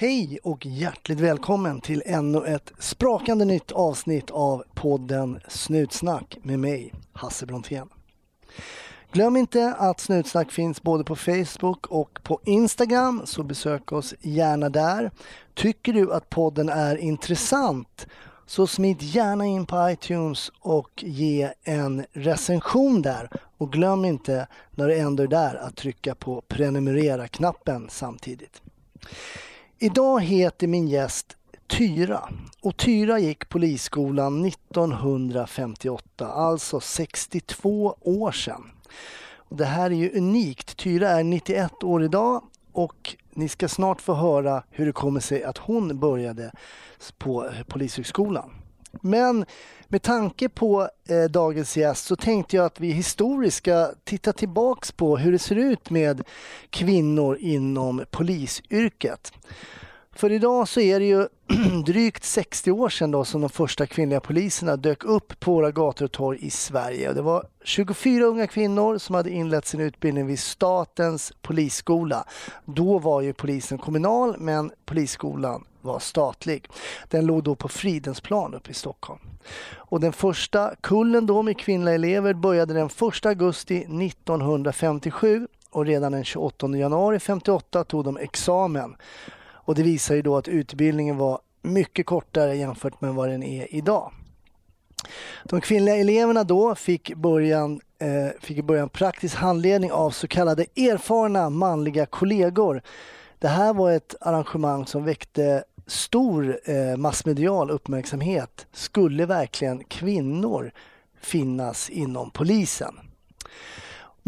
Hej och hjärtligt välkommen till ännu ett sprakande nytt avsnitt av podden Snutsnack med mig, Hasse Brontén. Glöm inte att Snutsnack finns både på Facebook och på Instagram, så besök oss gärna där. Tycker du att podden är intressant så smit gärna in på iTunes och ge en recension där. Och glöm inte, när du ändå är där, att trycka på prenumerera-knappen samtidigt. Idag heter min gäst Tyra och Tyra gick polisskolan 1958, alltså 62 år sedan. Och det här är ju unikt. Tyra är 91 år idag och ni ska snart få höra hur det kommer sig att hon började på Polishögskolan. Men med tanke på eh, dagens gäst så tänkte jag att vi historiskt ska titta tillbaks på hur det ser ut med kvinnor inom polisyrket. För idag så är det ju drygt 60 år sedan då som de första kvinnliga poliserna dök upp på våra gator och torg i Sverige. Det var 24 unga kvinnor som hade inlett sin utbildning vid Statens polisskola. Då var ju polisen kommunal men polisskolan var statlig. Den låg då på Fridhemsplan uppe i Stockholm. Och den första kullen då med kvinnliga elever började den 1 augusti 1957 och redan den 28 januari 1958 tog de examen. Och det visar ju då att utbildningen var mycket kortare jämfört med vad den är idag. De kvinnliga eleverna då fick, början, eh, fick i början praktisk handledning av så kallade erfarna manliga kollegor. Det här var ett arrangemang som väckte stor eh, massmedial uppmärksamhet. Skulle verkligen kvinnor finnas inom polisen?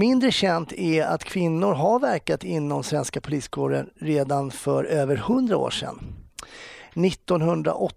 Mindre känt är att kvinnor har verkat inom svenska poliskåren redan för över 100 år sedan. 1908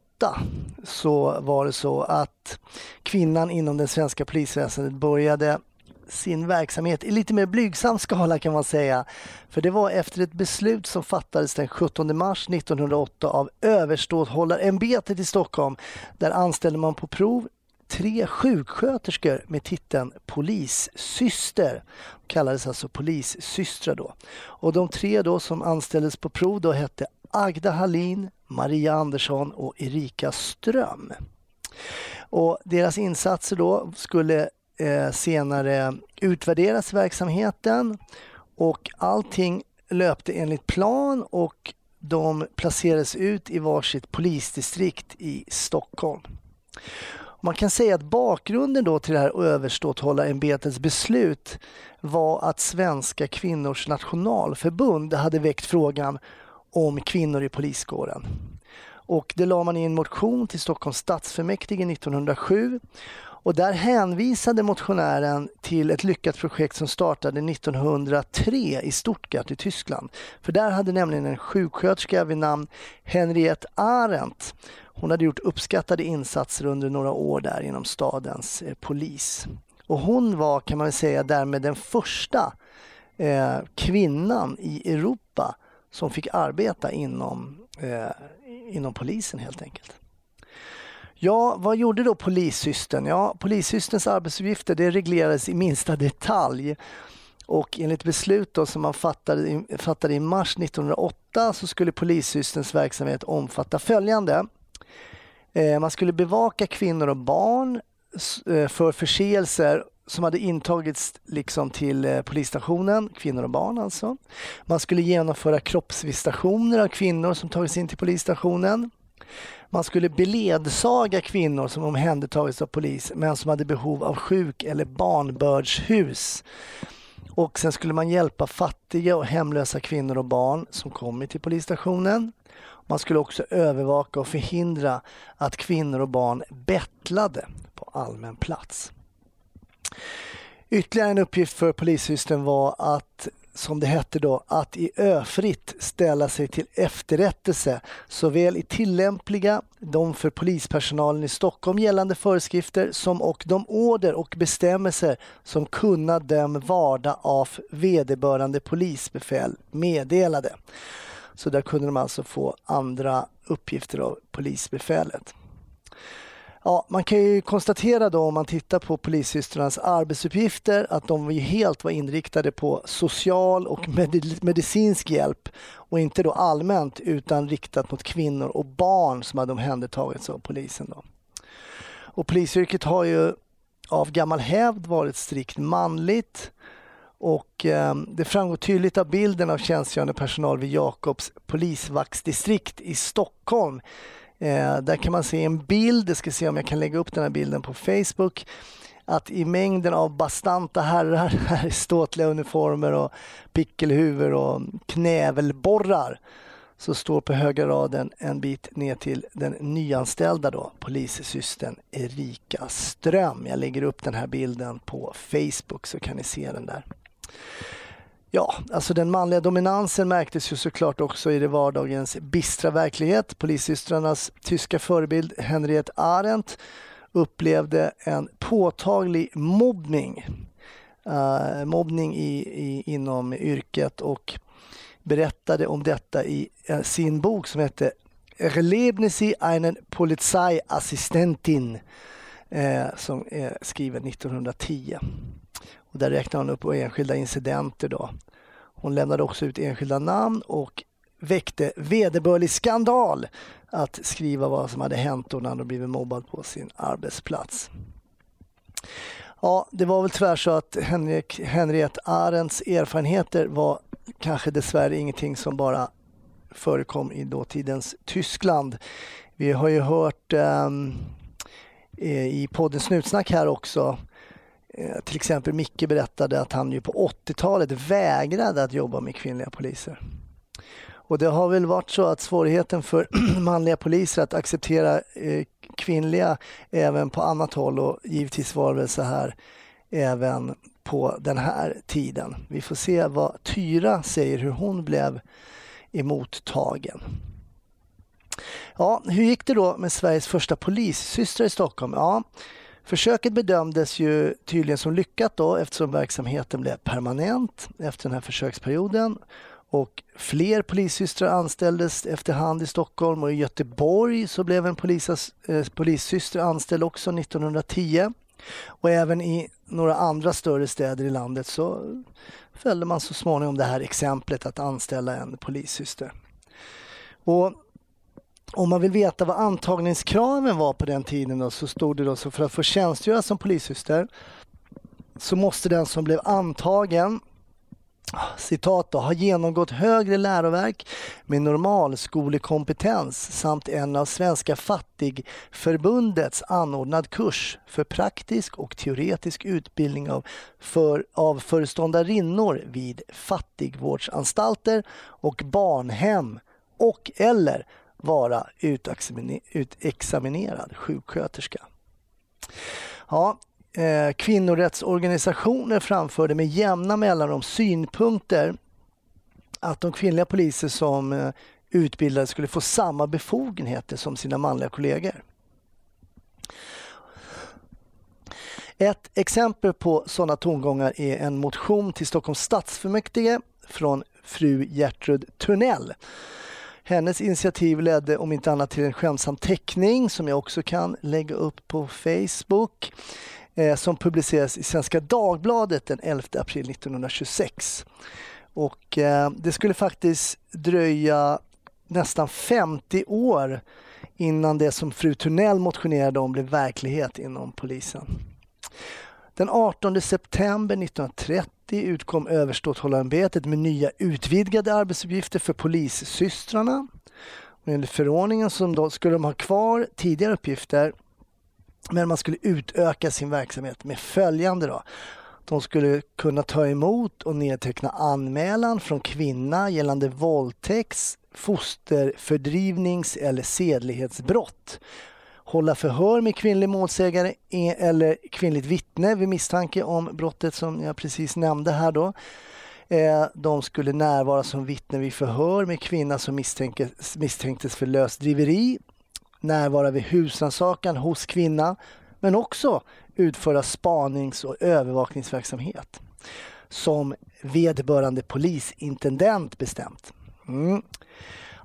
så var det så att kvinnan inom det svenska polisväsendet började sin verksamhet i lite mer blygsam skala kan man säga. För det var efter ett beslut som fattades den 17 mars 1908 av överståthållarämbetet i Stockholm. Där anställde man på prov tre sjuksköterskor med titeln polissyster. De kallades alltså polissystrar då. Och de tre då som anställdes på prov då hette Agda Hallin, Maria Andersson och Erika Ström. Och deras insatser då skulle eh, senare utvärderas i verksamheten och allting löpte enligt plan och de placerades ut i varsitt polisdistrikt i Stockholm. Man kan säga att bakgrunden då till det här överståthållarämbetets beslut var att Svenska kvinnors nationalförbund hade väckt frågan om kvinnor i poliskåren. Och det la man i en motion till Stockholms stadsfullmäktige 1907 och där hänvisade motionären till ett lyckat projekt som startade 1903 i Stuttgart i Tyskland. För där hade nämligen en sjuksköterska vid namn Henriette Arendt hon hade gjort uppskattade insatser under några år där inom stadens eh, polis. Och hon var kan man säga därmed den första eh, kvinnan i Europa som fick arbeta inom, eh, inom polisen helt enkelt. Ja, vad gjorde då polissystern? Ja, polissysterns arbetsuppgifter det reglerades i minsta detalj. Och enligt beslut då som man fattade, fattade i mars 1908 så skulle polissysterns verksamhet omfatta följande. Eh, man skulle bevaka kvinnor och barn eh, för förseelser som hade intagits liksom till eh, polisstationen, kvinnor och barn alltså. Man skulle genomföra kroppsvisitationer av kvinnor som tagits in till polisstationen. Man skulle beledsaga kvinnor som omhändertagits av polis men som hade behov av sjuk eller barnbördshus. Och sen skulle man hjälpa fattiga och hemlösa kvinnor och barn som kommit till polisstationen. Man skulle också övervaka och förhindra att kvinnor och barn bettlade på allmän plats. Ytterligare en uppgift för polissystern var att som det hette då, att i öfritt ställa sig till efterrättelse såväl i tillämpliga, de för polispersonalen i Stockholm gällande föreskrifter som och de order och bestämmelser som kunna dem varda av vederbörande polisbefäl meddelade. Så där kunde de alltså få andra uppgifter av polisbefälet. Ja, man kan ju konstatera då om man tittar på polissystrarnas arbetsuppgifter att de helt var inriktade på social och medicinsk hjälp och inte då allmänt utan riktat mot kvinnor och barn som hade omhändertagits av polisen. Då. Och polisyrket har ju av gammal hävd varit strikt manligt och eh, det framgår tydligt av bilden av tjänstgörande personal vid Jakobs polisvaktsdistrikt i Stockholm Eh, där kan man se en bild, jag ska se om jag kan lägga upp den här bilden på Facebook, att i mängden av bastanta herrar här i ståtliga uniformer och pickelhuvor och knävelborrar så står på högra raden en bit ner till den nyanställda då, polissystern Erika Ström. Jag lägger upp den här bilden på Facebook så kan ni se den där. Ja, alltså den manliga dominansen märktes ju såklart också i det vardagens bistra verklighet. Polissystrarnas tyska förebild Henriette Arendt upplevde en påtaglig mobbning. Uh, mobbning i, i, inom yrket och berättade om detta i uh, sin bok som hette Erlebnisse einen Polizeiassistentin uh, som är skriven 1910. Och där räknar hon upp enskilda incidenter. Då. Hon lämnade också ut enskilda namn och väckte vederbörlig skandal att skriva vad som hade hänt då när hon blivit mobbad på sin arbetsplats. Ja, det var väl tyvärr så att Henrik, Henriette Arendts erfarenheter var kanske dessvärre ingenting som bara förekom i dåtidens Tyskland. Vi har ju hört um, i podden Snutsnack här också Eh, till exempel Micke berättade att han ju på 80-talet vägrade att jobba med kvinnliga poliser. Och det har väl varit så att svårigheten för manliga poliser att acceptera eh, kvinnliga även på annat håll och givetvis var det väl så här även på den här tiden. Vi får se vad Tyra säger, hur hon blev emottagen. Ja, hur gick det då med Sveriges första polissystrar i Stockholm? Ja, Försöket bedömdes ju tydligen som lyckat då eftersom verksamheten blev permanent efter den här försöksperioden och fler polissystrar anställdes efterhand i Stockholm och i Göteborg så blev en polisas, eh, polissyster anställd också 1910. Och även i några andra större städer i landet så följde man så småningom det här exemplet att anställa en polissyster. Och om man vill veta vad antagningskraven var på den tiden då, så stod det då så för att få tjänstgöra som polissyster så måste den som blev antagen citat då, ha genomgått högre läroverk med normalskolekompetens samt en av Svenska fattigförbundets anordnad kurs för praktisk och teoretisk utbildning av, för, av föreståndarinnor vid fattigvårdsanstalter och barnhem och eller vara utexaminerad sjuksköterska. Ja, eh, kvinnorättsorganisationer framförde med jämna mellanrum synpunkter att de kvinnliga poliser som eh, utbildades skulle få samma befogenheter som sina manliga kollegor. Ett exempel på sådana tongångar är en motion till Stockholms stadsfullmäktige från fru Gertrud Törnell hennes initiativ ledde om inte annat till en skämtsam teckning som jag också kan lägga upp på Facebook eh, som publiceras i Svenska Dagbladet den 11 april 1926. Och eh, det skulle faktiskt dröja nästan 50 år innan det som fru Tunnell motionerade om blev verklighet inom polisen. Den 18 september 1930 utkom överståthållarämbetet med nya utvidgade arbetsuppgifter för polissystrarna. Och enligt förordningen som då skulle de ha kvar tidigare uppgifter men man skulle utöka sin verksamhet med följande. Då. De skulle kunna ta emot och nedteckna anmälan från kvinna gällande våldtäkts, fosterfördrivnings eller sedlighetsbrott hålla förhör med kvinnlig målsägare e- eller kvinnligt vittne vid misstanke om brottet som jag precis nämnde här då. Eh, de skulle närvara som vittne vid förhör med kvinna som misstänktes, misstänktes för lösdriveri, närvara vid husrannsakan hos kvinna, men också utföra spanings och övervakningsverksamhet som vederbörande polisintendent bestämt. Mm.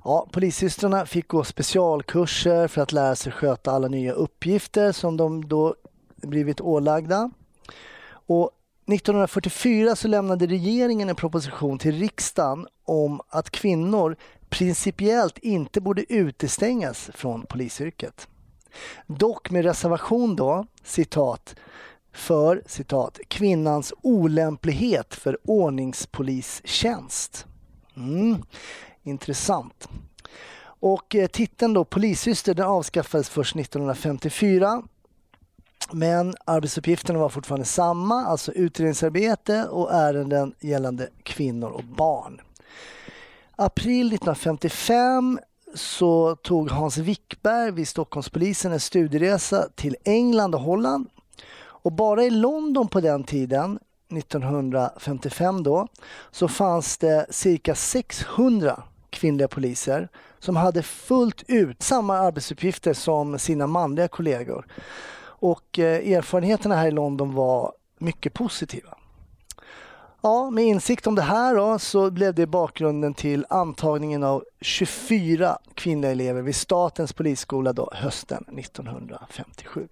Ja, polissystrarna fick gå specialkurser för att lära sig sköta alla nya uppgifter som de då blivit ålagda. Och 1944 så lämnade regeringen en proposition till riksdagen om att kvinnor principiellt inte borde utestängas från polisyrket. Dock med reservation då, citat, för citat, kvinnans olämplighet för ordningspolistjänst. Mm, intressant. Och eh, titeln då polissyster den avskaffades först 1954 men arbetsuppgifterna var fortfarande samma, alltså utredningsarbete och ärenden gällande kvinnor och barn. April 1955 så tog Hans Wickberg vid Stockholmspolisen en studieresa till England och Holland. Och bara i London på den tiden, 1955 då, så fanns det cirka 600 kvinnliga poliser som hade fullt ut samma arbetsuppgifter som sina manliga kollegor. Och eh, erfarenheterna här i London var mycket positiva. Ja, med insikt om det här då, så blev det bakgrunden till antagningen av 24 kvinnliga elever vid Statens polisskola då, hösten 1957.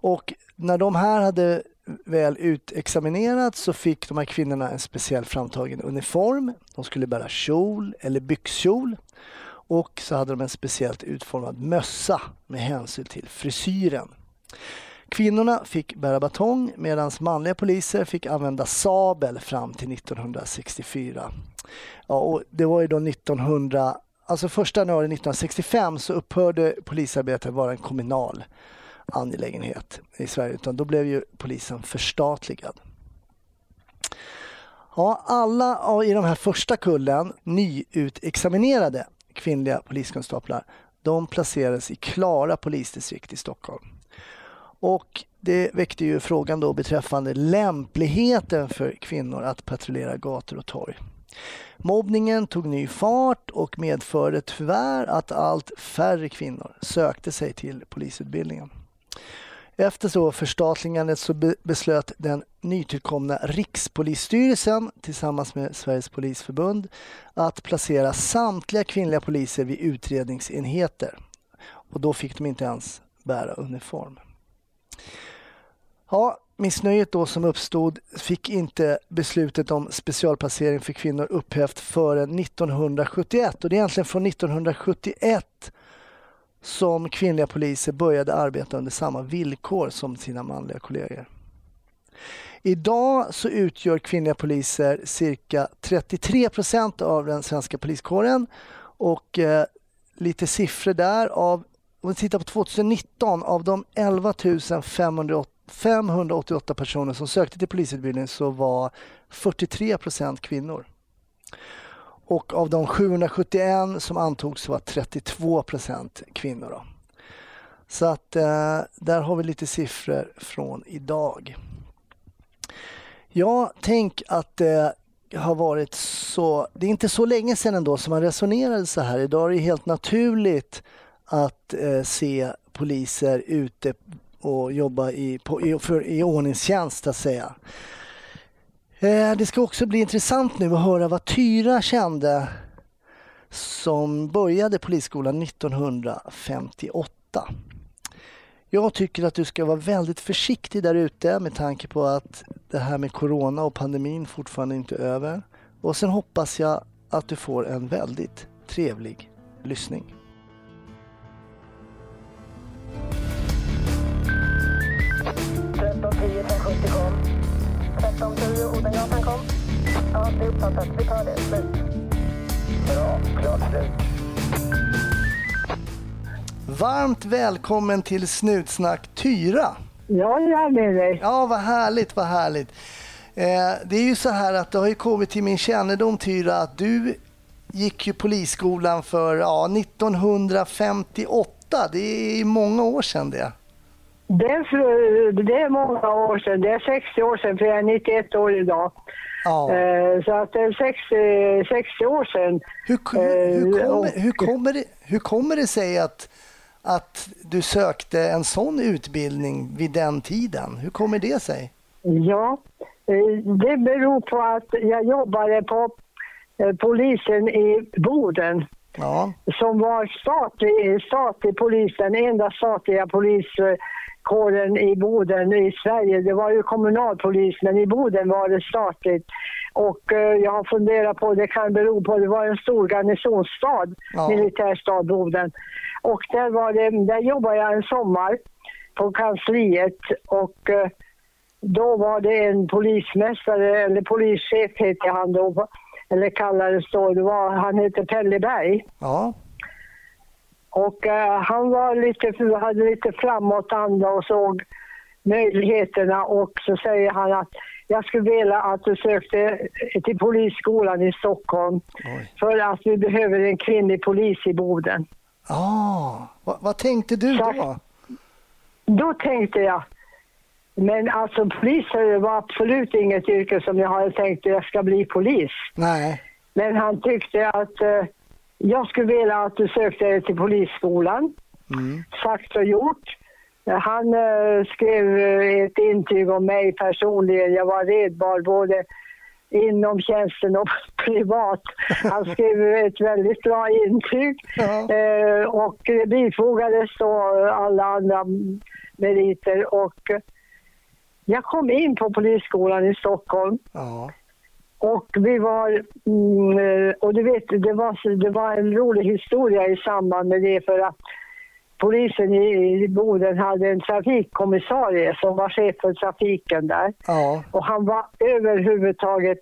Och när de här hade väl utexaminerat så fick de här kvinnorna en speciell framtagen uniform. De skulle bära kjol eller byxkjol och så hade de en speciellt utformad mössa med hänsyn till frisyren. Kvinnorna fick bära batong medan manliga poliser fick använda sabel fram till 1964. Ja, och det var ju då 1900, alltså 1 januari 1965 så upphörde polisarbetet vara en kommunal angelägenhet i Sverige utan då blev ju polisen förstatligad. Ja, alla i de här första kullen nyutexaminerade kvinnliga poliskonstaplar de placerades i Klara polisdistrikt i Stockholm. Och det väckte ju frågan då beträffande lämpligheten för kvinnor att patrullera gator och torg. Mobbningen tog ny fart och medförde tyvärr att allt färre kvinnor sökte sig till polisutbildningen. Efter så förstatligandet så beslöt den nytillkomna Rikspolisstyrelsen tillsammans med Sveriges polisförbund att placera samtliga kvinnliga poliser vid utredningsenheter. Och då fick de inte ens bära uniform. Ja, missnöjet då som uppstod fick inte beslutet om specialplacering för kvinnor upphävt förrän 1971 och det är egentligen från 1971 som kvinnliga poliser började arbeta under samma villkor som sina manliga kollegor. Idag så utgör kvinnliga poliser cirka 33 procent av den svenska poliskåren och eh, lite siffror där av om vi tittar på 2019 av de 11 588 personer som sökte till polisutbildning så var 43 procent kvinnor. Och av de 771 som antogs var 32 procent kvinnor. Då. Så att eh, där har vi lite siffror från idag. Ja, tänk att det har varit så, det är inte så länge sedan ändå som man resonerade så här. Idag är det helt naturligt att eh, se poliser ute och jobba i, på, i, för, i ordningstjänst, att säga. Eh, det ska också bli intressant nu att höra vad Tyra kände som började polisskolan 1958. Jag tycker att du ska vara väldigt försiktig där ute med tanke på att det här med corona och pandemin fortfarande inte är över. Och sen hoppas jag att du får en väldigt trevlig lyssning. 1310 370 kom. 1310 Odengatan kom. Ja, det är uppfattat. Vi tar det. Slut. Bra. Klart slut. Varmt välkommen till Snutsnack Tyra. Ja, jag är med dig. Ja, vad härligt, vad härligt. Eh, det är ju så här att det har ju kommit till min kännedom Tyra att du gick ju polisskolan för ja, 1958. Det är många år sedan det. Det är, det är många år sedan. Det är 60 år sedan, för jag är 91 år idag. Ja. Eh, så att det är 60, 60 år sedan. Hur, hur, hur, eh, kommer, hur, kommer det, hur kommer det sig att, att du sökte en sån utbildning vid den tiden? Hur kommer det sig? Ja, eh, det beror på att jag jobbade på polisen i Boden ja. som var statlig, statlig polis, den enda statliga poliskåren i Boden i Sverige. Det var ju kommunalpolis, men i Boden var det statligt. Och uh, jag har funderat på, det kan bero på, det var en stor garnisonsstad, ja. militärstad Boden. Och där, var det, där jobbade jag en sommar på kansliet och uh, då var det en polismästare, eller polischef hette han då, eller kallades då, det var, han hette Pelle Berg. Ja. Och uh, han var lite, hade lite framåtanda och såg möjligheterna och så säger han att jag skulle vilja att du sökte till polisskolan i Stockholm Oj. för att vi behöver en kvinnlig polis i Boden. Ah, vad, vad tänkte du då? Då tänkte jag, men alltså polis var absolut inget yrke som jag hade tänkt att jag ska bli polis. Nej. Men han tyckte att uh, jag skulle vilja att du sökte dig till polisskolan. Mm. Sagt och gjort. Han uh, skrev ett intyg om mig personligen. Jag var redbar både inom tjänsten och privat. Han skrev ett väldigt bra intyg ja. uh, och det bifogades då alla andra meriter. Och jag kom in på polisskolan i Stockholm. Ja. Och vi var, mm, och du vet, det var, det var en rolig historia i samband med det för att polisen i Boden hade en trafikkommissarie som var chef för trafiken där. Ja. Och han var överhuvudtaget,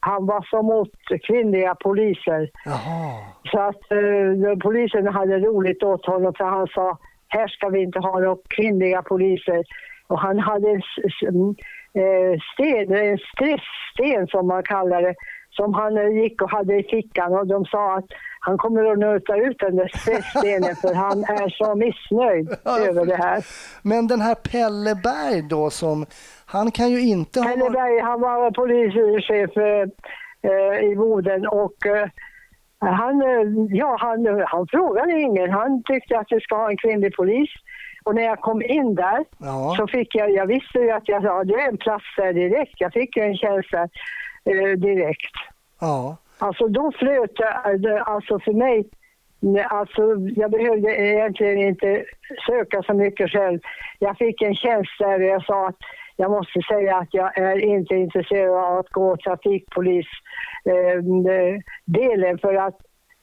han var så mot kvinnliga poliser. Jaha. Så att uh, polisen hade roligt åt honom för han sa, här ska vi inte ha några kvinnliga poliser. Och han hade en eh, sten, en stresssten som man kallar det, som han eh, gick och hade i fickan och de sa att han kommer att nöta ut den där stressstenen för han är så missnöjd över det här. Men den här Pelle Berg då som, han kan ju inte ha... Pelle Berg, han var polischef eh, i Boden och eh, han, ja, han, han frågade ingen. Han tyckte att vi ska ha en kvinnlig polis. Och när jag kom in där ja. så fick jag, jag visste ju att jag sa, det är en plats där direkt. Jag fick ju en känsla eh, direkt. Ja. Alltså då flöt det, alltså för mig, alltså jag behövde egentligen inte söka så mycket själv. Jag fick en känsla där jag sa att jag måste säga att jag är inte intresserad av att gå trafikpolis-delen eh, för att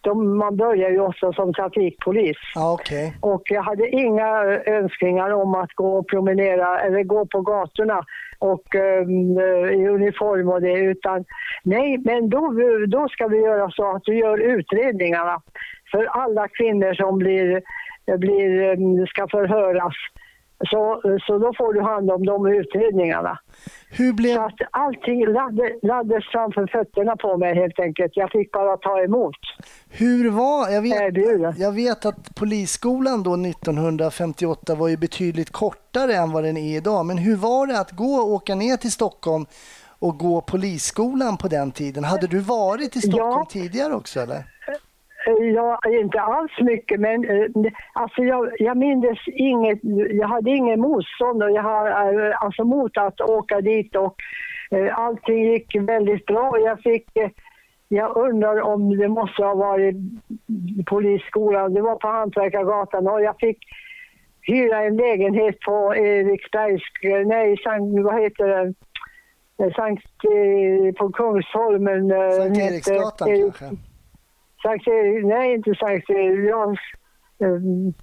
de, man börjar ju också som trafikpolis. Ah, okay. Och jag hade inga önskningar om att gå och promenera eller gå på gatorna och um, i uniform och det utan nej, men då, då ska vi göra så att du gör utredningarna för alla kvinnor som blir, blir, ska förhöras. Så, så då får du hand om de utredningarna. Hur blev... Så att allting laddades framför fötterna på mig helt enkelt. Jag fick bara ta emot. Hur var... Jag vet, jag vet att polisskolan då 1958 var ju betydligt kortare än vad den är idag. Men hur var det att gå och åka ner till Stockholm och gå polisskolan på den tiden? Hade du varit i Stockholm ja. tidigare också eller? Ja, inte alls mycket, men eh, alltså jag, jag minns inget, jag hade ingen motstånd och jag har eh, alltså mot att åka dit och eh, allting gick väldigt bra. Jag fick, jag undrar om det måste ha varit polisskolan, det var på Hantverkargatan och jag fick hyra en lägenhet på Eriksbergs, nej, Sankt, vad heter det, Sankt, på Kungsholmen. Sankt Eriksgatan kanske? Sankt Erik, nej inte Sankt Erik, ja, um,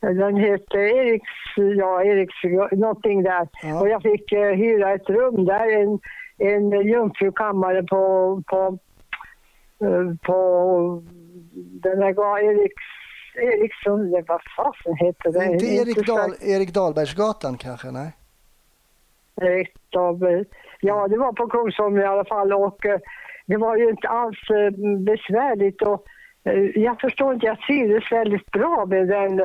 den hette Eriks, ja Eriks, någonting där. Ja. Och jag fick uh, hyra ett rum där, en, en jungfrukammare på, på, uh, på den där Eriks, Eriksson, vad fasen heter det? Inte Erik, Dahl, Erik Dahlbergsgatan kanske, nej? Erik Dahlberg, ja det var på Kungsholmen i alla fall och uh, det var ju inte alls eh, besvärligt och eh, jag förstår inte, jag trivdes väldigt bra med den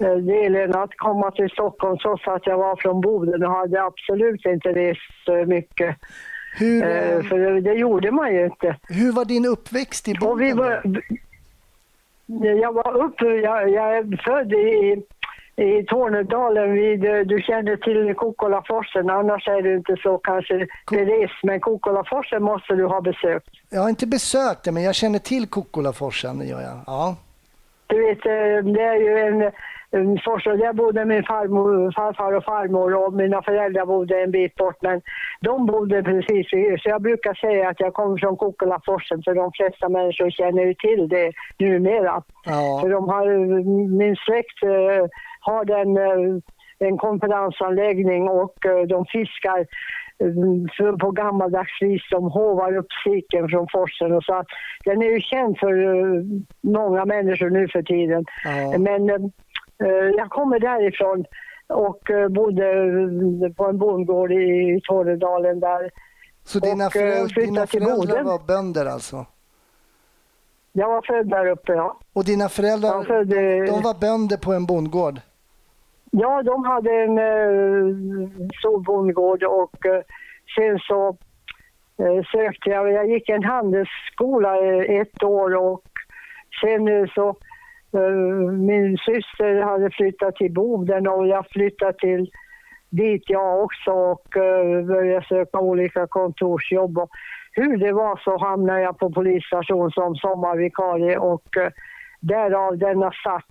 eh, delen att komma till Stockholm trots att jag var från Boden och hade absolut inte rest mycket. Hur, För det, det, gjorde man ju inte. Hur var din uppväxt i Boden? Var, jag var upp, jag, jag är född i i Tornedalen vid, eh, du känner till Kokkolaforsen, annars är du inte så kanske bevis, men Kokkolaforsen måste du ha besökt. Jag har inte besökt det, men jag känner till Kokkolaforsen, det gör jag. Ja. Du vet, eh, det är ju en, en fors, där bodde min farmor, farfar och farmor och mina föräldrar bodde en bit bort, men de bodde precis vid Så jag brukar säga att jag kommer från Kokkolaforsen, för de flesta människor känner ju till det numera. Ja. För de har, min släkt eh, har den, eh, en konferensanläggning och eh, de fiskar eh, på gammaldags vis. De hovar upp siken från forsen och så att den är ju känd för många människor nu för tiden. Ja. Men jag kommer därifrån och bodde på en bondgård i Tornedalen där. Så dina, föräldrar, dina föräldrar var bönder alltså? Jag var född där uppe, ja. Och dina föräldrar, född, de var bönder på en bondgård? Ja, de hade en eh, stor bondgård och eh, sen så eh, sökte jag, jag gick en handelsskola eh, ett år och sen eh, så eh, min syster hade flyttat till Boden och jag flyttade till dit jag också och eh, började söka olika kontorsjobb. Och hur det var så hamnade jag på polisstation som sommarvikarie och eh, därav denna satt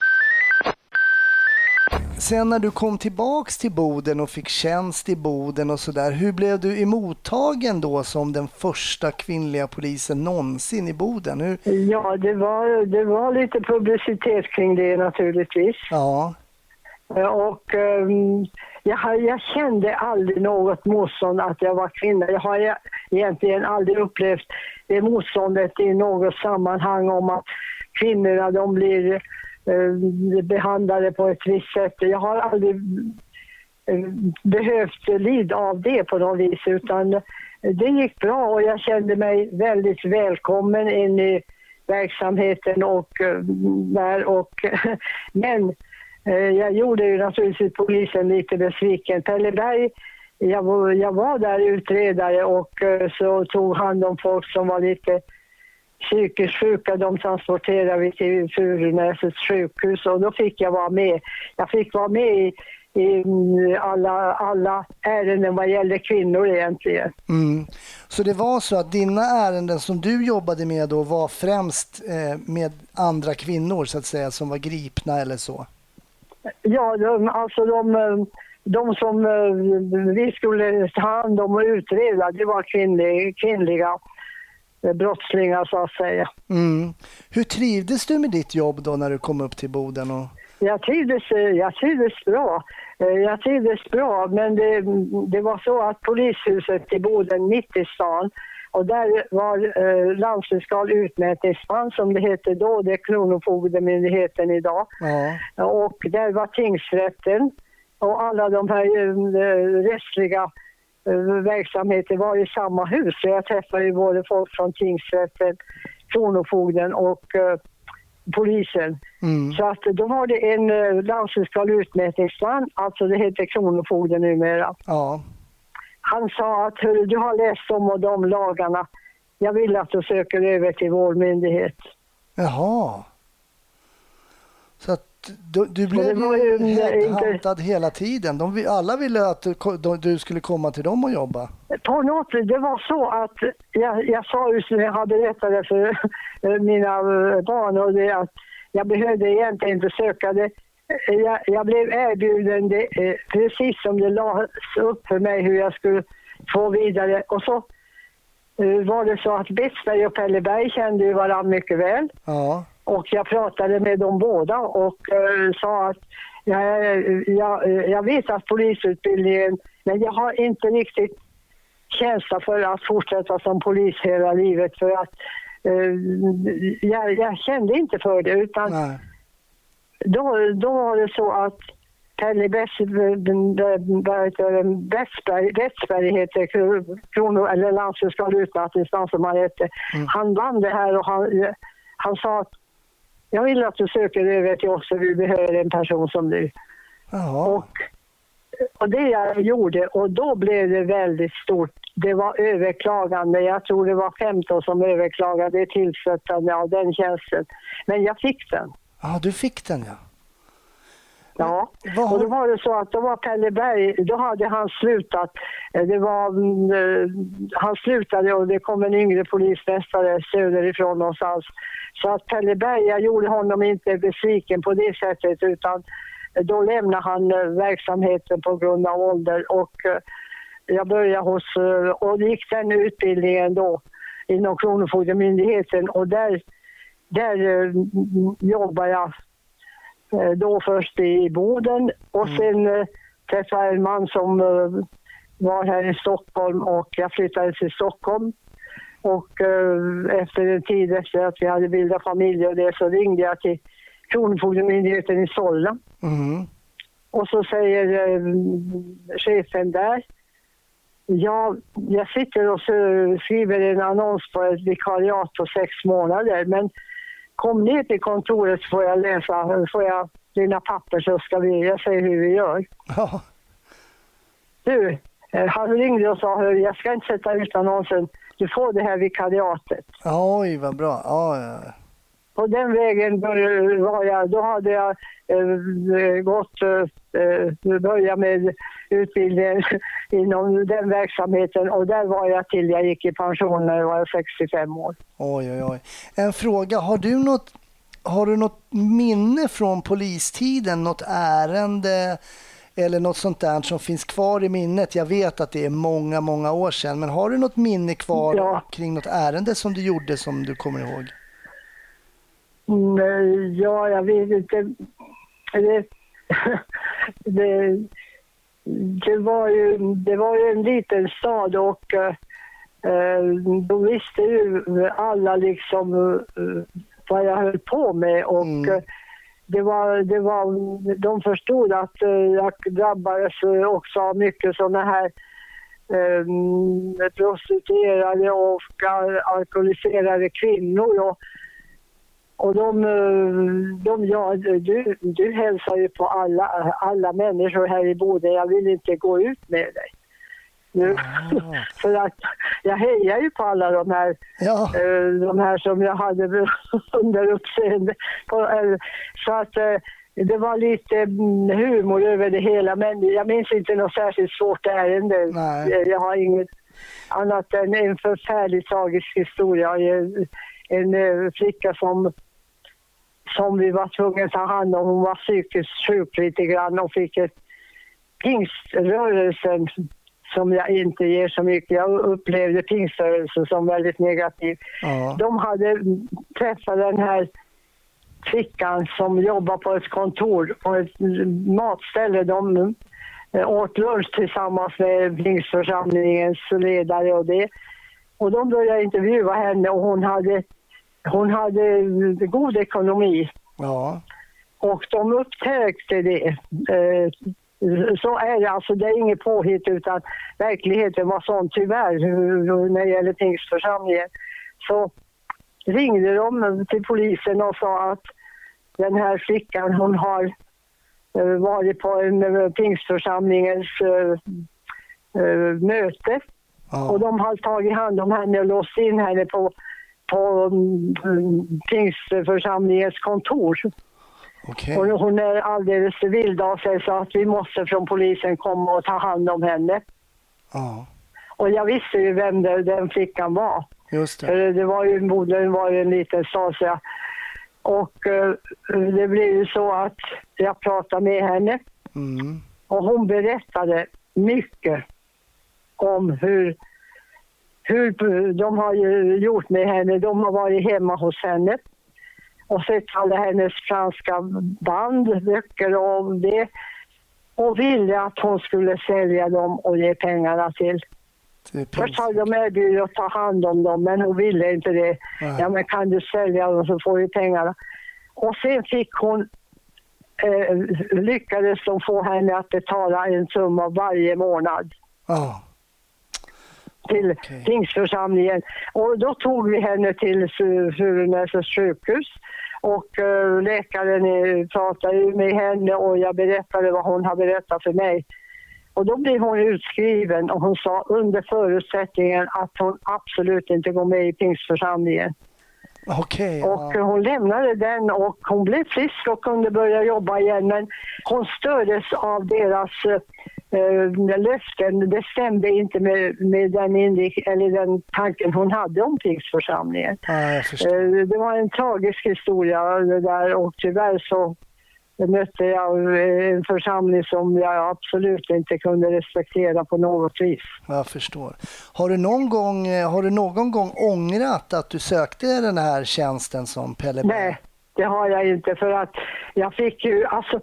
Sen när du kom tillbaks till Boden och fick tjänst i Boden och sådär, hur blev du emottagen då som den första kvinnliga polisen någonsin i Boden? Hur... Ja, det var, det var lite publicitet kring det naturligtvis. Ja. Och um, jag, jag, kände aldrig något motstånd att jag var kvinna. Jag har egentligen aldrig upplevt det motståndet i något sammanhang om att kvinnorna de blir Eh, Eh, behandlade på ett visst sätt. Jag har aldrig eh, behövt lida av det på något vis utan det gick bra och jag kände mig väldigt välkommen in i verksamheten och eh, där och men eh, jag gjorde ju naturligtvis polisen lite besviken. Pelle Berg, jag var, jag var där utredare och så tog hand om folk som var lite psykiskt sjuka, de transporterade vi till Furunäsets sjukhus och då fick jag vara med. Jag fick vara med i, i alla, alla ärenden vad gäller kvinnor egentligen. Mm. Så det var så att dina ärenden som du jobbade med då var främst eh, med andra kvinnor så att säga som var gripna eller så? Ja, de, alltså de, de som eh, vi skulle ta hand om och utreda, det var kvinnliga. Eh, brottslingar så att säga. Mm. Hur trivdes du med ditt jobb då när du kom upp till Boden? Och... Jag, trivdes, eh, jag trivdes bra. Eh, jag trivdes bra men det, det var så att polishuset i Boden mitt i stan och där var eh, landsfiskal utmätningsman som det hette då, det är Kronofogdemyndigheten idag. Ja. Och där var tingsrätten och alla de här eh, rättsliga verksamheter var i samma hus. Så jag träffade ju både folk från tingsrätten, Kronofogden och uh, polisen. Mm. Så att då var det en uh, landstingsfiskal utmätningsman, alltså det heter Kronofogden numera. Ja. Han sa att du har läst om och de lagarna. Jag vill att du söker över till vår myndighet. Jaha. Du, du blev ju headhuntad inte... hela tiden. De, alla ville att du, du, skulle komma till dem och jobba. På något det var så att jag, jag sa ju som jag hade berättat för mina eh, barn och det att jag behövde egentligen inte söka det. Jag, jag blev erbjuden det eh, precis som det lades upp för mig hur jag skulle få vidare. Och så eh, var det så att Betsberg och Pelleberg kände ju varandra mycket väl. Ja. Och jag pratade med dem båda och uh, sa att jag, jag, jag vet att polisutbildningen, men jag har inte riktigt känsla för att fortsätta som polis hela livet för att uh, jag, jag, kände inte för det utan då, då var det så att Pelle Westberg, heter krono, eller landstingsskadad utmattningsman som han hette. Mm. Han vann det här och han, han sa att jag vill att du söker över till oss för vi behöver en person som du. Och, och det jag gjorde och då blev det väldigt stort. Det var överklagande. Jag tror det var 15 som överklagade tillsättande av den tjänsten. Men jag fick den. Ja, du fick den ja. Ja, och då var det så att då var Pelle Berg, då hade han slutat. Eh, det var, mm, eh, han slutade och det kom en yngre polismästare söderifrån någonstans. Så att Pelle Berg, jag gjorde honom inte besviken på det sättet utan då lämnade han eh, verksamheten på grund av ålder och jag började hos, och gick den utbildningen då inom Kronofogdemyndigheten och där, där jobbade jag Eh, då först i Boden och mm. sen eh, träffade jag en man som eh, var här i Stockholm och jag flyttade till Stockholm. Och efter en tid efter att vi hade bildat familj och det så ringde jag till Kronofogdemyndigheten i Solna. Mm. Och så säger chefen där Ja, jag sitter och skriver en annons på ett vikariat på sex månader men kom ner till kontoret så får jag läsa, får jag dina papper så ska vi, jag säger hur vi gör. Ja. Du, eh, han ringde och sa, jag ska inte sätta ut annonsen, du får det här vikariatet. Oj, vad bra. Ja, ja. På den vägen var jag, då hade jag eh, gått, eh, börjat med utbildningen inom den verksamheten och där var jag till jag gick i pension när jag var 65 år. Oj, oj, oj. En fråga, har du något, har du något minne från polistiden, något ärende eller något sånt där som finns kvar i minnet? Jag vet att det är många, många år sedan, men har du något minne kvar ja. kring något ärende som du gjorde som du kommer ihåg? Ja, jag vet inte. Det, det, det, var ju, det var ju en liten stad och eh, då visste ju alla liksom eh, vad jag höll på med och mm. Det var, det var, de förstod att eh, jag drabbades eh, också av mycket sådana här eh, prostituerade och alkoholiserade kvinnor. Och, och de, eh, de ja, du, du hälsar ju på alla, alla människor här i Boden. Jag vill inte gå ut med dig. Nu. Ah. För att jag hejar ju på alla de här, ja. uh, de här som jag hade under uppseende. Uh, så att uh, det var lite mm, humor över det hela men jag minns inte något särskilt svårt ärende. Nej. Jag har inget annat än en förfärligt tragisk historia. En, en flicka som som vi var tvungna att ta hand om. Hon var psykiskt sjuk lite grann och fick ett pingströrelsen som jag inte ger så mycket. Jag upplevde pingströrelsen som väldigt negativ. Ja. De hade träffat den här flickan som jobbar på ett kontor, på ett matställe. De eh, åt lunch tillsammans med pingstförsamlingens ledare och det. Och de började intervjua henne och hon hade hon hade god ekonomi. Ja. Och de upptäckte det. Eh, så är det alltså, det är inget påhitt utan verkligheten var sån tyvärr när det gäller pingstförsamlingen. Så ringde de till polisen och sa att den här flickan hon har eh, varit på en eh, pingstförsamlingens möte. Ja. Och de har tagit hand om henne och låst in henne på på mm, pingstförsamlingens kontor. Okay. Och hon är alldeles vild av sig så att vi måste från polisen komma och ta hand om henne. Ah. Och jag visste ju vem det, den flickan var. Just det. För det var ju, Boden var ju en liten stad så jag, och uh, det blev ju så att jag pratade med henne. Mm. Och hon berättade mycket om hur hur de har gjort med henne. De har varit hemma hos henne och sett alla hennes franska band, böcker och det och ville att hon skulle sälja dem och ge pengarna till. Först hade de erbjudit att ta hand om dem men hon ville inte det. Nej. Ja men kan du sälja dem så får du pengarna. Och sen fick hon eh, lyckades de få henne att betala en summa varje månad Ja. till Okej. tingsförsamlingen. Och då tog vi henne till Fu- Furunäsets sjukhus och eh, läkaren eh, pratade ju med henne och jag berättade vad hon har berättat för mig. Och då blev hon utskriven och hon sa under förutsättningen att hon absolut inte går med i pingstförsamlingen. Okej. Och ja. eh, hon lämnade den och hon blev frisk och kunde börja jobba igen men hon stördes av deras eh, löften. Det stämde inte med, med den, inrik- eller den tanken hon hade om pingstförsamlingen. ja. Eh, det var en tragisk historia det där och tyvärr så mötte jag en församling som jag absolut inte kunde respektera på något vis. Jag förstår. Har du någon gång, eh, har du någon gång ångrat att du sökte den här tjänsten som Pelle? Nej, det har jag inte för att jag fick ju, alltså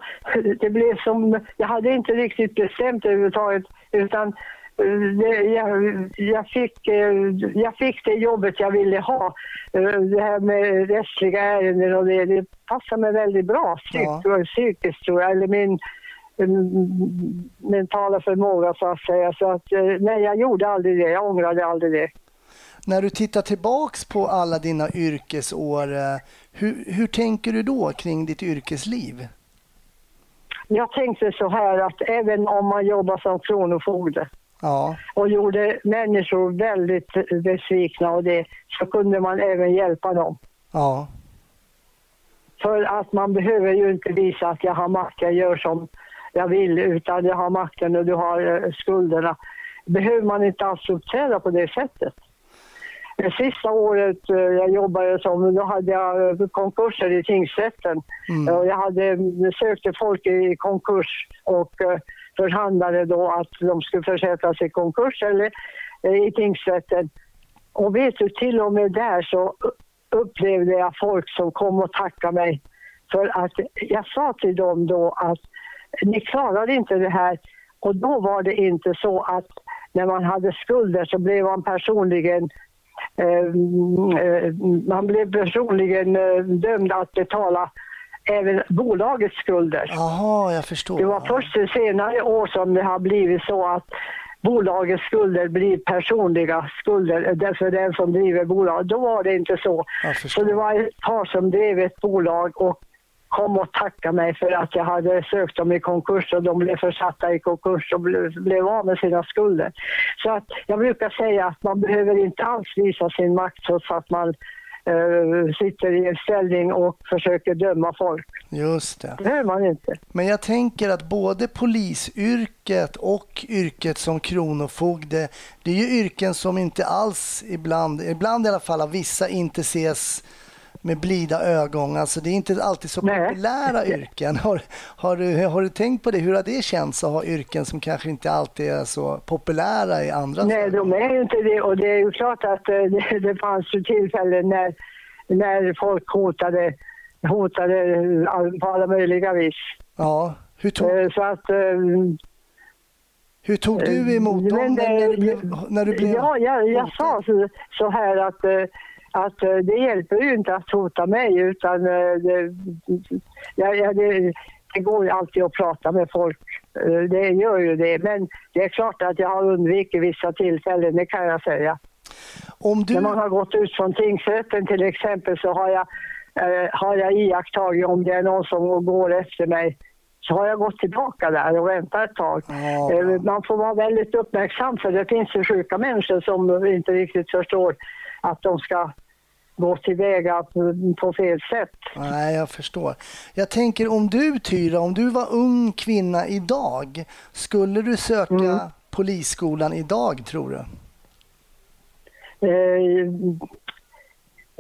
det blev som, jag hade inte riktigt bestämt överhuvudtaget utan jag, jag, fick, eh, jag fick det jobbet jag ville ha. Eh, Det här med rättsliga ärenden och det, det passar mig väldigt bra psyk, psykiskt tror jag, eller min mentala förmåga så att säga. Så att eh, nej, jag gjorde aldrig det, jag ångrade aldrig det. När du tittar tillbaks på alla dina yrkesår, hur, hur tänker du då kring ditt yrkesliv? Jag tänkte så här att även om man jobbar som kronofogde Ja, och gjorde människor väldigt besvikna och det, så kunde man även hjälpa dem. ja, För att man behöver ju inte visa att jag har makt, jag gör som jag vill, utan jag har makten och du har eh, skulderna. Behöver man inte alls uppträda på det sättet. Det sista året eh, jag jobbade som, då hade jag eh, konkurser i tingsrätten. Mm. Och jag hade, sökte folk i konkurs och förhandlade då att de skulle försättas i konkurs eller eh, i tingsrätten. Och vet du, till och med där så upplevde jag folk som kom och tackade mig. För att jag sa till dem då att ni klarar inte det här. Och då var det inte så att när man hade skulder så blev man personligen eh, mm, eh mm, man blev personligen eh, dömd att betala även bolagets skulder. Jaha, jag förstår. Det var först senare år som det har blivit så att bolagets skulder blir personliga skulder för den som driver bolag. Då var det inte så. Så det var ett par som drev ett bolag och kom och tackade mig för att jag hade sökt dem i konkurs och de blev försatta i konkurs och blev, av med sina skulder. Så att jag brukar säga att man behöver inte alls visa sin makt trots att man sitter i en ställning och försöker döma folk. Just det. Det behöver man inte. Men jag tänker att både polisyrket och yrket som kronofogde, det är ju yrken som inte alls ibland, ibland i alla fall av vissa, inte ses med blida ögon. Alltså det är inte alltid så Nej. populära yrken. Har, har, du, har du tänkt på det? Hur har det känts att ha yrken som kanske inte alltid är så populära i andra Nej, de är ju inte det. Och det är ju klart att eh, det, det fanns ju tillfällen när, när folk hotade, hotade all- på alla möjliga vis. Ja. Hur tog, Eh, Så att... eh, hur tog du emot dem när, det- när, du blev, när du blev Ja, jag, jag sa så, så här att, eh, att eh, det hjälper ju inte att hota mig utan eh, det, ja, det, det går ju alltid att prata med folk. Eh, Det gör ju det. Men det är klart att jag har undvikit vissa tillfällen, det kan jag säga. Om du, När man har gått ut från tingsrätten till exempel så har jag, eh, har jag iakttagit om det är någon som går efter mig så har jag gått tillbaka där och väntat ett tag. Ja. Eh, Man får vara väldigt uppmärksam för det finns ju sjuka människor som inte riktigt förstår att de ska gå tillväga på, fel sätt. Nej, jag förstår. Jag tänker om du Tyra, om du var ung kvinna idag, skulle du söka Mm. polisskolan idag tror du? Eh,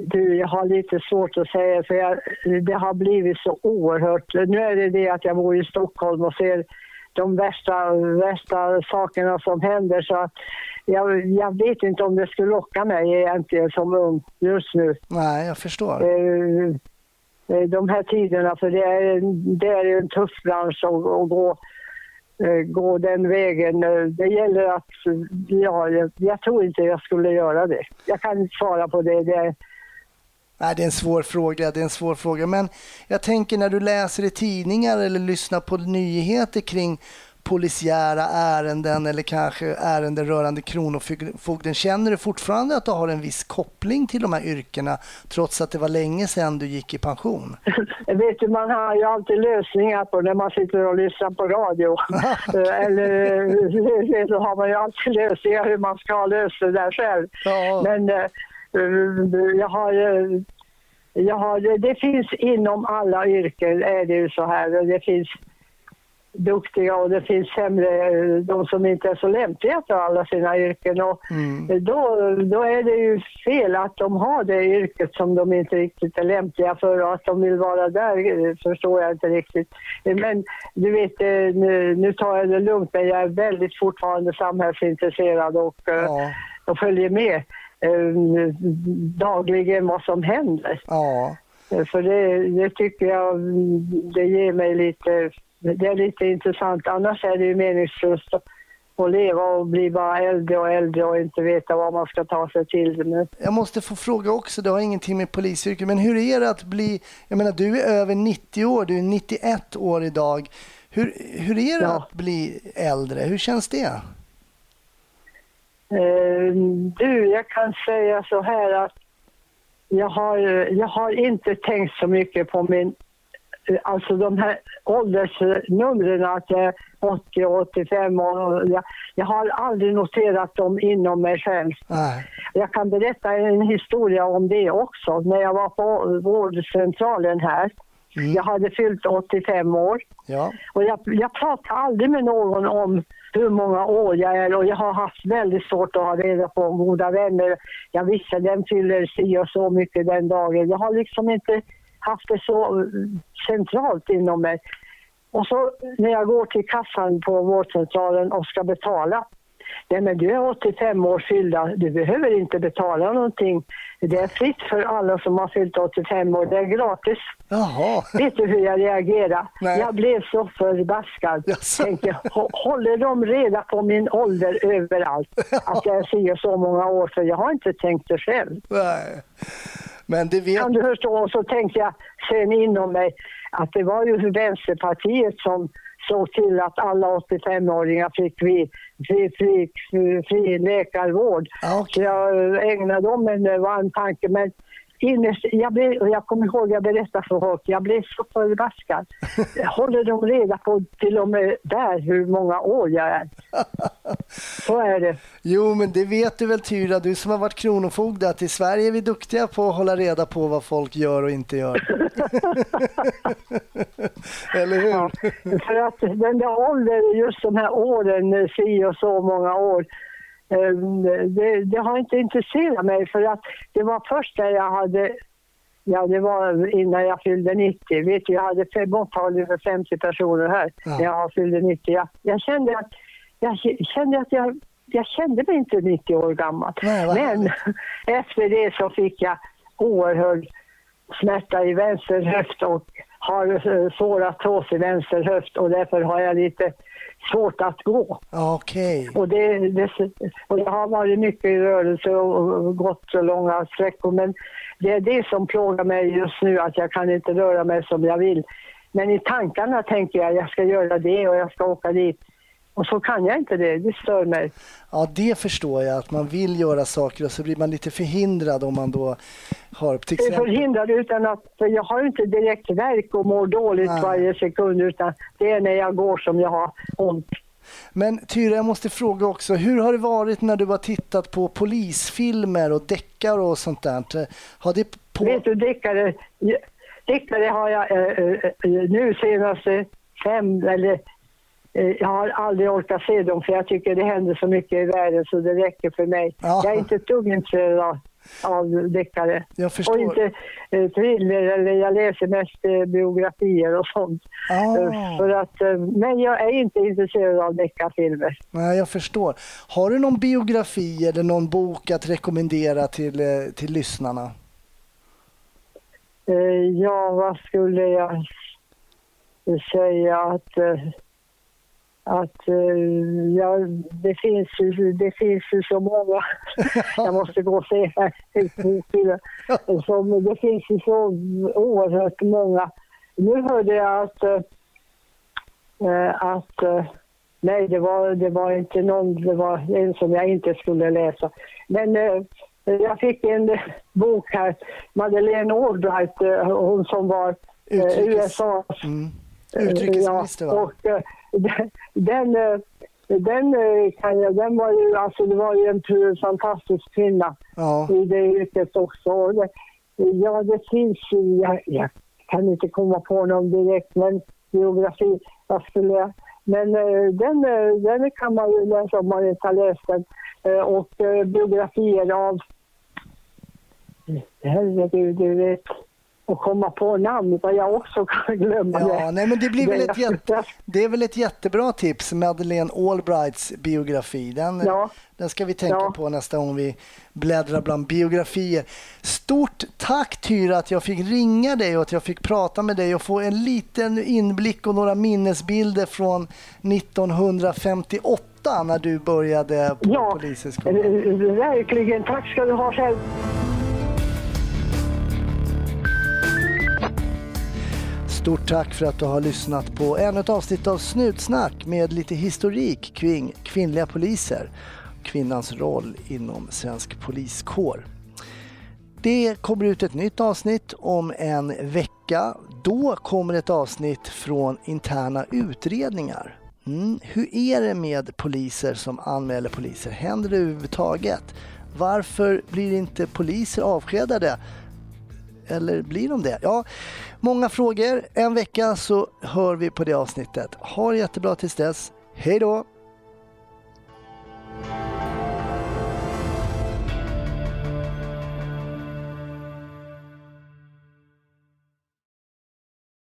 Du, jag har lite svårt att säga för jag, det har blivit så oerhört. Nu är det det att jag bor i Stockholm och ser de värsta, värsta sakerna som händer så att jag, jag vet inte om det skulle locka mig egentligen som ung just nu. Nej, jag förstår. Eh, eh, de här tiderna för det är, det är en tuff bransch att, att gå, eh, gå den vägen. Det gäller att, ja, jag, jag tror inte jag skulle göra det. Jag kan inte svara på det. det Nej, det är en svår fråga. Det är en svår fråga. Men jag tänker när du läser i tidningar eller lyssnar på nyheter kring polisiära ärenden eller kanske ärenden rörande Kronofogden. Känner du fortfarande att du har en viss koppling till de här yrkena trots att det var länge sedan du gick i pension? Vet du, man har ju alltid lösningar på när man sitter och lyssnar på radio. eller så har man ju alltid lösningar hur man ska lösa det där själv. Ja. Men uh, jag har jag har, det finns inom alla yrken är det ju så här. Det finns duktiga och det finns sämre, de som inte är så lämpliga för alla sina yrken. Och mm. då, då är det ju fel att de har det yrket som de inte riktigt är lämpliga för och att de vill vara där förstår jag inte riktigt. Men du vet, eh, nu, nu tar jag det lugnt men jag är väldigt fortfarande samhällsintresserad och, eh, ja. och följer med eh, dagligen vad som händer. Ja. För det, det tycker jag, det ger mig lite det är lite intressant. Annars är det ju meningslöst att leva och bli bara äldre och äldre och inte veta vad man ska ta sig till. Men... Jag måste få fråga också, det har ingenting med polisyrket, men hur är det att bli, jag menar du är över 90 år, du är 91 år idag. Hur, hur är det ja. att bli äldre? Hur känns det? Uh, du, jag kan säga så här att jag har, jag har inte tänkt så mycket på min alltså de här åldersnumren, att jag är 80 och 85 och jag, jag har aldrig noterat dem inom mig själv. Nej. Jag kan berätta en historia om det också. När jag var på vårdcentralen här, mm. jag hade fyllt 85 år ja. och jag, jag pratar aldrig med någon om hur många år jag är och jag har haft väldigt svårt att ha reda på goda vänner. Jag visste den fyller si och så mycket den dagen. Jag har liksom inte haft det så eh, centralt inom mig. Och så när jag går till kassan på vårdcentralen och ska betala. Nej men du är 85 år fyllda, du behöver inte betala någonting. Det är fritt för alla som har fyllt 85 år, det är gratis. Jaha. Vet du hur jag reagerade? Nej. Jag blev så förbaskad. Tänkte, håller de reda på min ålder överallt? Att jag är så många år, för jag har inte tänkt det själv. Nej. Men det vet... Kan du förstå? Så tänkte jag sen inom mig att det var ju Vänsterpartiet som såg till att alla 85-åringar fick fri, fri, fri, fri läkarvård. Okay. Så jag ägnade dem en varm tanke. Men innerst, jag, blev, jag kommer ihåg, jag berättade för folk, jag blev så förbaskad. Håller de reda på till och med där hur många år jag är? Så är det. Jo, men det vet du väl Tyra, du som har varit kronofogde, att i Sverige är vi duktiga på att hålla reda på vad folk gör och inte gör. Eller hur? Ja, för att den där åldern, just de här åren, si och så många år, det, det, har inte intresserat mig för att det var först när jag hade Ja, det var innan jag fyllde 90. Vet du, jag hade mottagning för 50 personer här ja. när jag fyllde 90. Jag, jag kände att jag kände att jag, jag kände mig inte 90 år gammal. Nej, Men efter det så fick jag oerhörd smärta i vänster höft och har svår artros i vänster höft och därför har jag lite svårt att gå. Okay. Och, det, det, och jag har varit mycket rörelse och gått så långa sträckor men det är det som plågar mig just nu att jag kan inte röra mig som jag vill. Men i tankarna tänker jag att jag ska göra det och jag ska åka dit. Och så kan jag inte det, det stör mig. Ja, det förstår jag, att man vill göra saker och så blir man lite förhindrad om man då har till exempel... Förhindrad utan att, för jag har inte direkt verk och mår dåligt Nej. varje sekund utan det är när jag går som jag har ont. Men Tyra, jag måste fråga också, hur har det varit när du har tittat på polisfilmer och deckare och sånt där? Har det på... Vet du, deckare, deckare har jag äh, äh, nu senaste fem eller Eh, jag har aldrig orkat se dem för jag tycker det händer så mycket i världen så det räcker för mig. Ja. Jag är inte ett dugg intresserad av, av deckare. Jag förstår. Och inte eh, thriller eller jag läser mest eh, biografier och sånt. Ah. Eh, för att, eh, men jag är inte intresserad av deckarfilmer. Nej, jag förstår. Har du någon biografi eller någon bok att rekommendera till, eh, till lyssnarna? ja, vad skulle jag säga att att uh, ja, det, finns, det finns så många. jag måste gå och se här. Som, det finns ju så oerhört många. Nu hörde jag att, uh, att uh, nej, det var, det var inte någon, det var en som jag inte skulle läsa. Men jag fick en bok här, Madeleine Albright, hon som var USAs mm. Utrikesminister ja, och, den, eh, den, eh, kan jag, den var ju, alltså det var ju en fantastisk kvinna ja. i det yrket också. Ja, det finns ju, jag, jag, kan inte komma på någon direkt, men biografi, jag skulle, men eh, den, den kan man ju läsa om man inte har läst den. Och biografier av, herregud, du vet, och komma på namn vad jag också kan glömma ja, det. Nej, men det, blir väl ett jätte, det är väl ett jättebra tips, Madeleine Albrights biografi. Den, ja. den ska vi tänka ja. på nästa gång vi bläddrar bland biografier. Stort tack Tyra att jag fick ringa dig och att jag fick prata med dig och få en liten inblick och några minnesbilder från 1958 när du började på ja, Polishögskolan. Verkligen. Tack ska du ha själv. Stort tack för att du har lyssnat på ännu ett avsnitt av Snutsnack med lite historik kring kvinnliga poliser, kvinnans roll inom svensk poliskår. Det kommer ut ett nytt avsnitt om en vecka. Då kommer ett avsnitt från interna utredningar. Mm. Hur är det med poliser som anmäler poliser? Händer det överhuvudtaget? Varför blir inte poliser avskedade? Eller blir de det? Ja, många frågor. En vecka så hör vi på det avsnittet. Ha det jättebra tills dess. Hej då!